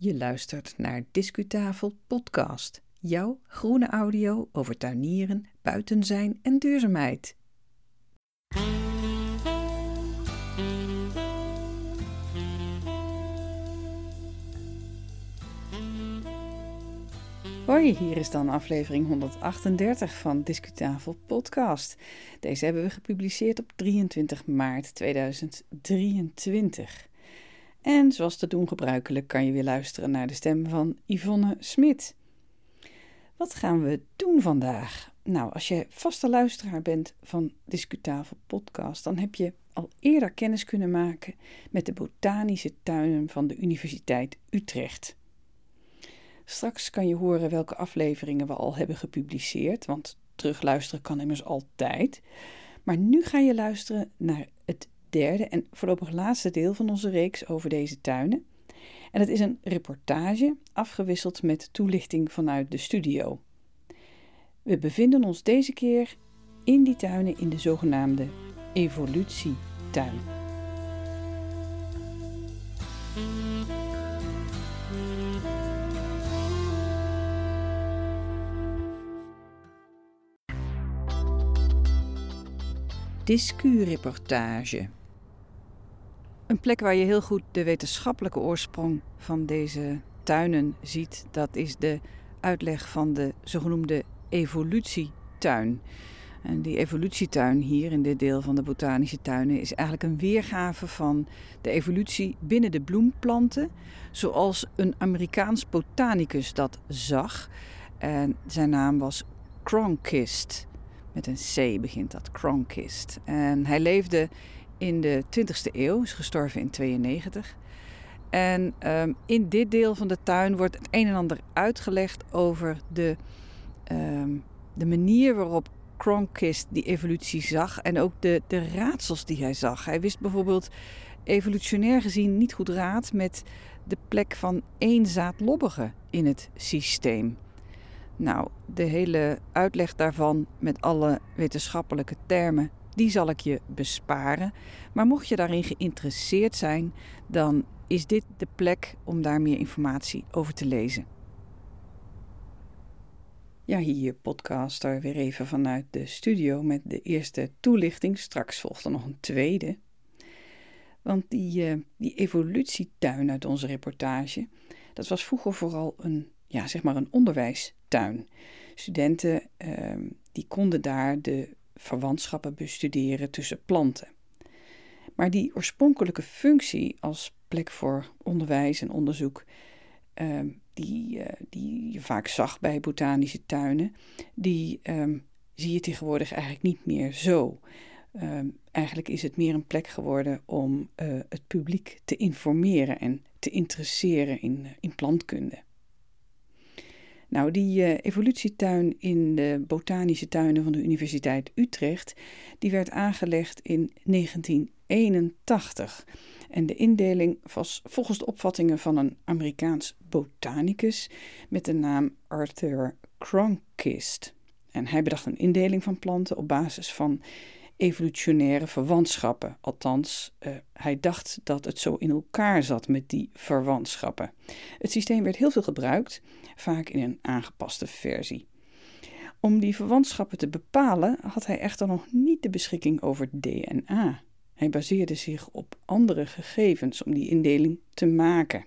Je luistert naar Discutafel Podcast, jouw groene audio over tuinieren, buiten zijn en duurzaamheid. Hoi, hier is dan aflevering 138 van Discutafel Podcast. Deze hebben we gepubliceerd op 23 maart 2023. En zoals te doen gebruikelijk kan je weer luisteren naar de stem van Yvonne Smit. Wat gaan we doen vandaag? Nou, als je vaste luisteraar bent van Discutafel Podcast, dan heb je al eerder kennis kunnen maken met de botanische tuinen van de Universiteit Utrecht. Straks kan je horen welke afleveringen we al hebben gepubliceerd, want terugluisteren kan immers altijd. Maar nu ga je luisteren naar het derde en voorlopig laatste deel van onze reeks over deze tuinen. En het is een reportage afgewisseld met toelichting vanuit de studio. We bevinden ons deze keer in die tuinen in de zogenaamde evolutietuin. Discu-reportage. Een plek waar je heel goed de wetenschappelijke oorsprong van deze tuinen ziet, dat is de uitleg van de zogenoemde evolutietuin. En die evolutietuin hier in dit deel van de botanische tuinen is eigenlijk een weergave van de evolutie binnen de bloemplanten, zoals een Amerikaans botanicus dat zag. En zijn naam was Cronquist. Met een C begint dat, Cronquist. En hij leefde in de 20e eeuw, is gestorven in 92. En um, in dit deel van de tuin wordt het een en ander uitgelegd over de, um, de manier waarop Cronquist die evolutie zag en ook de, de raadsels die hij zag. Hij wist bijvoorbeeld evolutionair gezien niet goed raad met de plek van één zaad lobbigen in het systeem. Nou, de hele uitleg daarvan met alle wetenschappelijke termen, die zal ik je besparen. Maar mocht je daarin geïnteresseerd zijn, dan is dit de plek om daar meer informatie over te lezen. Ja, hier podcaster weer even vanuit de studio met de eerste toelichting. Straks volgt er nog een tweede. Want die, uh, die evolutietuin uit onze reportage, dat was vroeger vooral een, ja, zeg maar een onderwijstuin. Studenten uh, die konden daar de verwantschappen bestuderen tussen planten. Maar die oorspronkelijke functie als plek voor onderwijs en onderzoek, uh, die, uh, die je vaak zag bij botanische tuinen, die um, zie je tegenwoordig eigenlijk niet meer zo. Um, eigenlijk is het meer een plek geworden om uh, het publiek te informeren en te interesseren in, in plantkunde. Nou, die uh, evolutietuin in de botanische tuinen van de Universiteit Utrecht, die werd aangelegd in 1981. En de indeling was volgens de opvattingen van een Amerikaans botanicus met de naam Arthur Cronquist. En hij bedacht een indeling van planten op basis van evolutionaire verwantschappen. Althans, uh, hij dacht dat het zo in elkaar zat met die verwantschappen. Het systeem werd heel veel gebruikt, vaak in een aangepaste versie. Om die verwantschappen te bepalen had hij echter nog niet de beschikking over DNA. Hij baseerde zich op andere gegevens om die indeling te maken.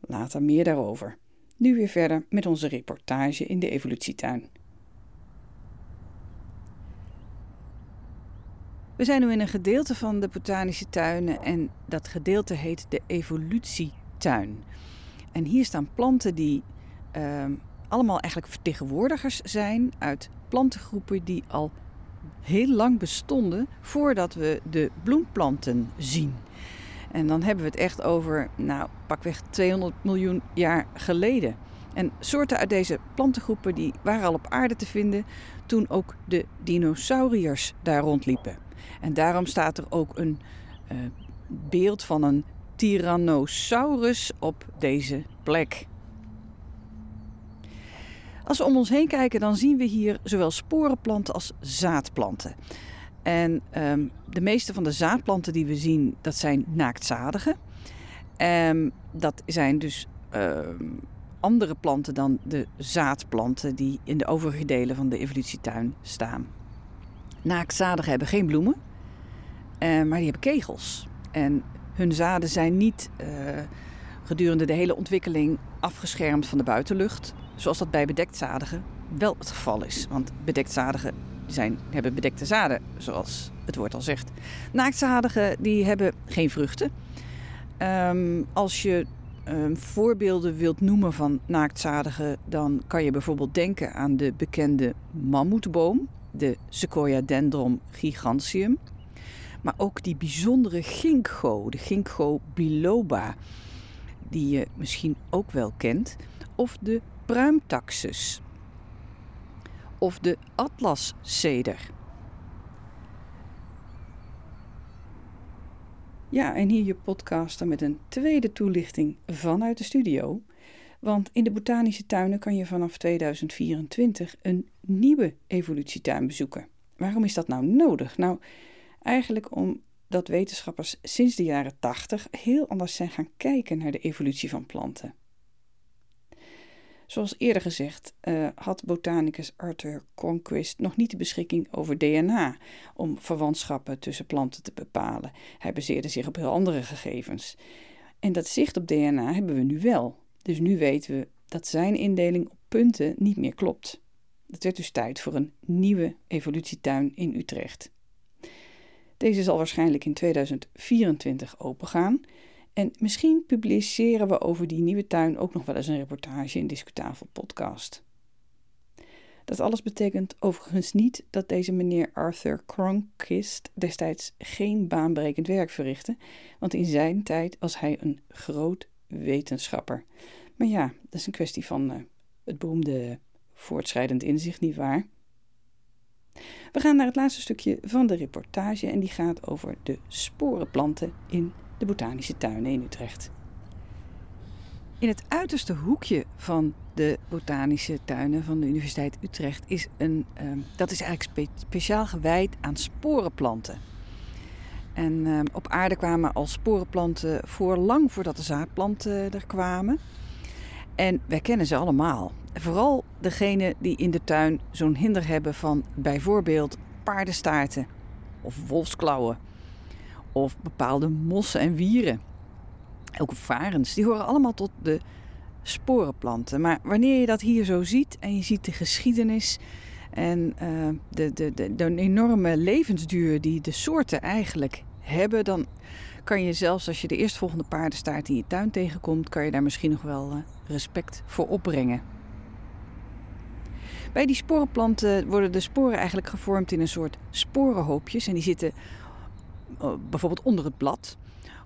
Later meer daarover. Nu weer verder met onze reportage in de evolutietuin. We zijn nu in een gedeelte van de botanische tuinen en dat gedeelte heet de evolutietuin. En hier staan planten die uh, allemaal eigenlijk vertegenwoordigers zijn uit plantengroepen die al heel lang bestonden voordat we de bloemplanten zien. En dan hebben we het echt over, nou, pakweg 200 miljoen jaar geleden. En soorten uit deze plantengroepen die waren al op aarde te vinden toen ook de dinosauriërs daar rondliepen. En daarom staat er ook een uh, beeld van een Tyrannosaurus op deze plek. Als we om ons heen kijken, dan zien we hier zowel sporenplanten als zaadplanten. En um, de meeste van de zaadplanten die we zien, dat zijn naaktzadige. Um, dat zijn dus ehm, andere planten dan de zaadplanten die in de overige delen van de evolutietuin staan. Naaktzadigen hebben geen bloemen, uh, maar die hebben kegels. En hun zaden zijn niet uh, gedurende de hele ontwikkeling afgeschermd van de buitenlucht, zoals dat bij bedektzadigen wel het geval is. Want bedektzadigen zijn, hebben bedekte zaden, zoals het woord al zegt. Naaktzadigen die hebben geen vruchten. Um, als je um, voorbeelden wilt noemen van naaktzadigen, dan kan je bijvoorbeeld denken aan de bekende mammoetboom, de Sequoia dendron gigantium. Maar ook die bijzondere ginkgo, de ginkgo biloba, die je misschien ook wel kent. Of de pruimtaxus. Of de atlasceder. Ja, en hier je podcaster met een tweede toelichting vanuit de studio. Want in de botanische tuinen kan je vanaf 2024 een nieuwe evolutietuin bezoeken. Waarom is dat nou nodig? Nou, eigenlijk omdat wetenschappers sinds de jaren 80 heel anders zijn gaan kijken naar de evolutie van planten. Zoals eerder gezegd uh, had botanicus Arthur Cronquist nog niet de beschikking over DNA om verwantschappen tussen planten te bepalen. Hij baseerde zich op heel andere gegevens. En dat zicht op DNA hebben we nu wel. Dus nu weten we dat zijn indeling op punten niet meer klopt. Het werd dus tijd voor een nieuwe evolutietuin in Utrecht. Deze zal waarschijnlijk in 2024 opengaan. En misschien publiceren we over die nieuwe tuin ook nog wel eens een reportage in Discutafel podcast. Dat alles betekent overigens niet dat deze meneer Arthur Cronquist destijds geen baanbrekend werk verrichtte, want in zijn tijd was hij een groot wetenschapper. Maar ja, dat is een kwestie van uh, het beroemde voortschrijdend inzicht, niet waar? We gaan naar het laatste stukje van de reportage en die gaat over de sporenplanten in de Botanische Tuinen in Utrecht. In het uiterste hoekje van de botanische tuinen van de Universiteit Utrecht is een, uh, dat is eigenlijk speciaal gewijd aan sporenplanten. En uh, op aarde kwamen al sporenplanten voor lang voordat de zaadplanten er kwamen. En wij kennen ze allemaal. Vooral degene die in de tuin zo'n hinder hebben van bijvoorbeeld paardenstaarten of wolfsklauwen of bepaalde mossen en wieren. Ook varens, die horen allemaal tot de sporenplanten. Maar wanneer je dat hier zo ziet en je ziet de geschiedenis en uh, de, de, de, enorme levensduur die de soorten eigenlijk hebben, dan kan je zelfs als je de eerstvolgende paardenstaart in je tuin tegenkomt, kan je daar misschien nog wel uh, respect voor opbrengen. Bij die sporenplanten worden de sporen eigenlijk gevormd in een soort sporenhoopjes en die zitten eh, bijvoorbeeld onder het blad.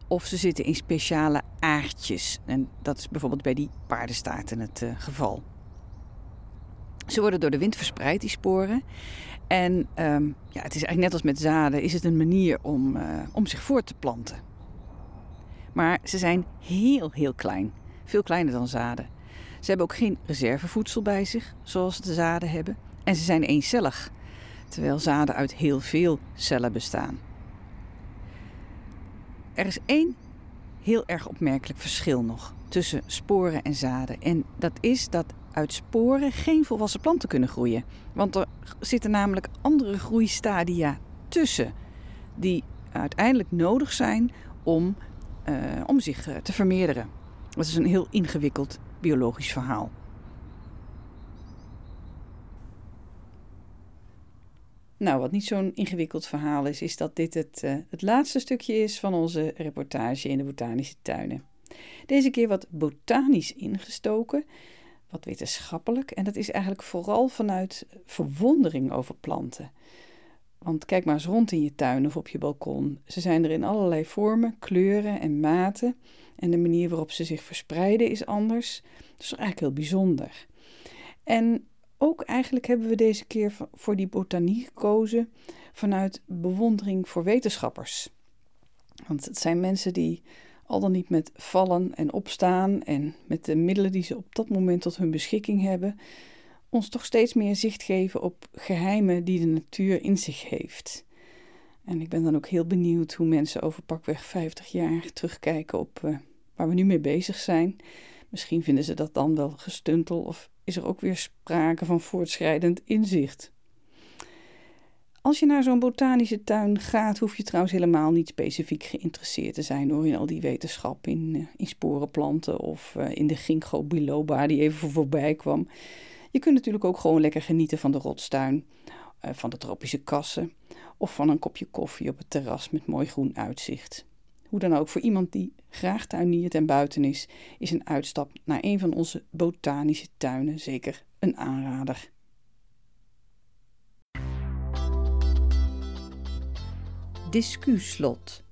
Of ze zitten in speciale aardjes. En dat is bijvoorbeeld bij die paardenstaarten het uh, geval. Ze worden door de wind verspreid, die sporen. En um, ja, het is eigenlijk net als met zaden, is het een manier om, uh, om zich voort te planten. Maar ze zijn heel, heel klein. Veel kleiner dan zaden. Ze hebben ook geen reservevoedsel bij zich, zoals de zaden hebben. En ze zijn eencellig, terwijl zaden uit heel veel cellen bestaan. Er is één heel erg opmerkelijk verschil nog tussen sporen en zaden. En dat is dat uit sporen geen volwassen planten kunnen groeien. Want er zitten namelijk andere groeistadia tussen die uiteindelijk nodig zijn om, uh, om zich uh, te vermeerderen. Dat is een heel ingewikkeld biologisch verhaal. Nou, wat niet zo'n ingewikkeld verhaal is, is dat dit het, uh, het laatste stukje is van onze reportage in de botanische tuinen. Deze keer wat botanisch ingestoken, wat wetenschappelijk, en dat is eigenlijk vooral vanuit verwondering over planten. Want kijk maar eens rond in je tuin of op je balkon. Ze zijn er in allerlei vormen, kleuren en maten. En de manier waarop ze zich verspreiden is anders. Dat is eigenlijk heel bijzonder. En ook eigenlijk hebben we deze keer voor die botanie gekozen vanuit bewondering voor wetenschappers. Want het zijn mensen die al dan niet met vallen en opstaan en met de middelen die ze op dat moment tot hun beschikking hebben, ons toch steeds meer zicht geven op geheimen die de natuur in zich heeft. En ik ben dan ook heel benieuwd hoe mensen over pakweg 50 jaar terugkijken op, uh, waar we nu mee bezig zijn. Misschien vinden ze dat dan wel gestuntel of is er ook weer sprake van voortschrijdend inzicht. Als je naar zo'n botanische tuin gaat, hoef je trouwens helemaal niet specifiek geïnteresseerd te zijn hoor, in al die wetenschap, in, eh, in sporenplanten of uh, in de ginkgo biloba die even voorbij kwam. Je kunt natuurlijk ook gewoon lekker genieten van de rotstuin, uh, van de tropische kassen of van een kopje koffie op het terras met mooi groen uitzicht. Hoe dan ook, voor iemand die graag tuiniert en buiten is, is een uitstap naar een van onze botanische tuinen zeker een aanrader. Discuslot.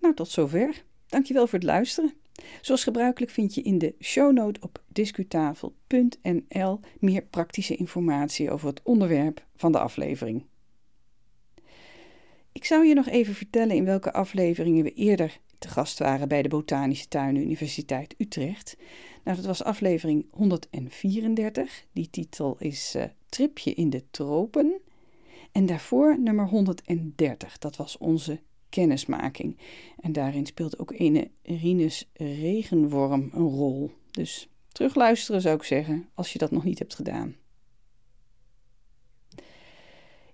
Nou, tot zover. Dankjewel voor het luisteren. Zoals gebruikelijk vind je in de shownote op discutafel.nl meer praktische informatie over het onderwerp van de aflevering. Ik zou je nog even vertellen in welke afleveringen we eerder te gast waren bij de Botanische Tuinen Universiteit Utrecht. Nou, dat was aflevering 134. Die titel is uh, Tripje in de Tropen. En daarvoor nummer 130. Dat was onze kennismaking. En daarin speelt ook ene Rinus regenworm een rol. Dus terugluisteren zou ik zeggen, als je dat nog niet hebt gedaan.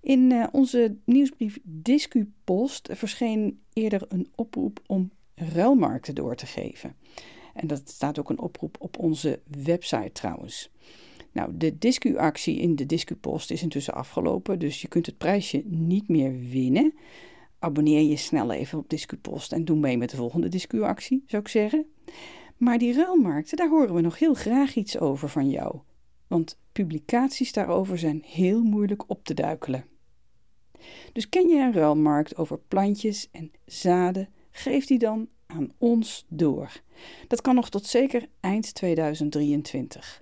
In uh, onze nieuwsbrief DiscuPost verscheen eerder een oproep om ruilmarkten door te geven. En dat staat ook een oproep op onze website trouwens. Nou, de Discu-actie in de Discu-post is intussen afgelopen, dus je kunt het prijsje niet meer winnen. Abonneer je snel even op Discu-post en doe mee met de volgende Discu-actie, zou ik zeggen. Maar die ruilmarkten, daar horen we nog heel graag iets over van jou. Want publicaties daarover zijn heel moeilijk op te duikelen. Dus ken je een ruilmarkt over plantjes en zaden, geef die dan aan ons door. Dat kan nog tot zeker eind 2023.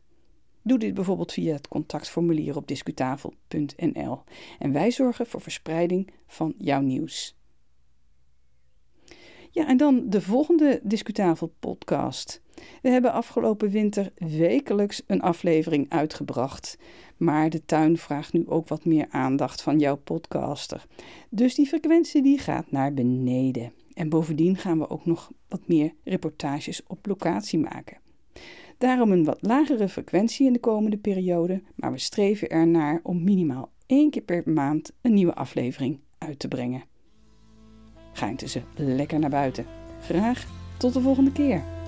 Doe dit bijvoorbeeld via het contactformulier op discutafel.nl en wij zorgen voor verspreiding van jouw nieuws. Ja, en dan de volgende Discutafel podcast. We hebben afgelopen winter wekelijks een aflevering uitgebracht. Maar de tuin vraagt nu ook wat meer aandacht van jouw podcaster. Dus die frequentie die gaat naar beneden. En bovendien gaan we ook nog wat meer reportages op locatie maken. Daarom een wat lagere frequentie in de komende periode, maar we streven ernaar om minimaal één keer per maand een nieuwe aflevering uit te brengen. Ga intussen lekker naar buiten. Graag tot de volgende keer.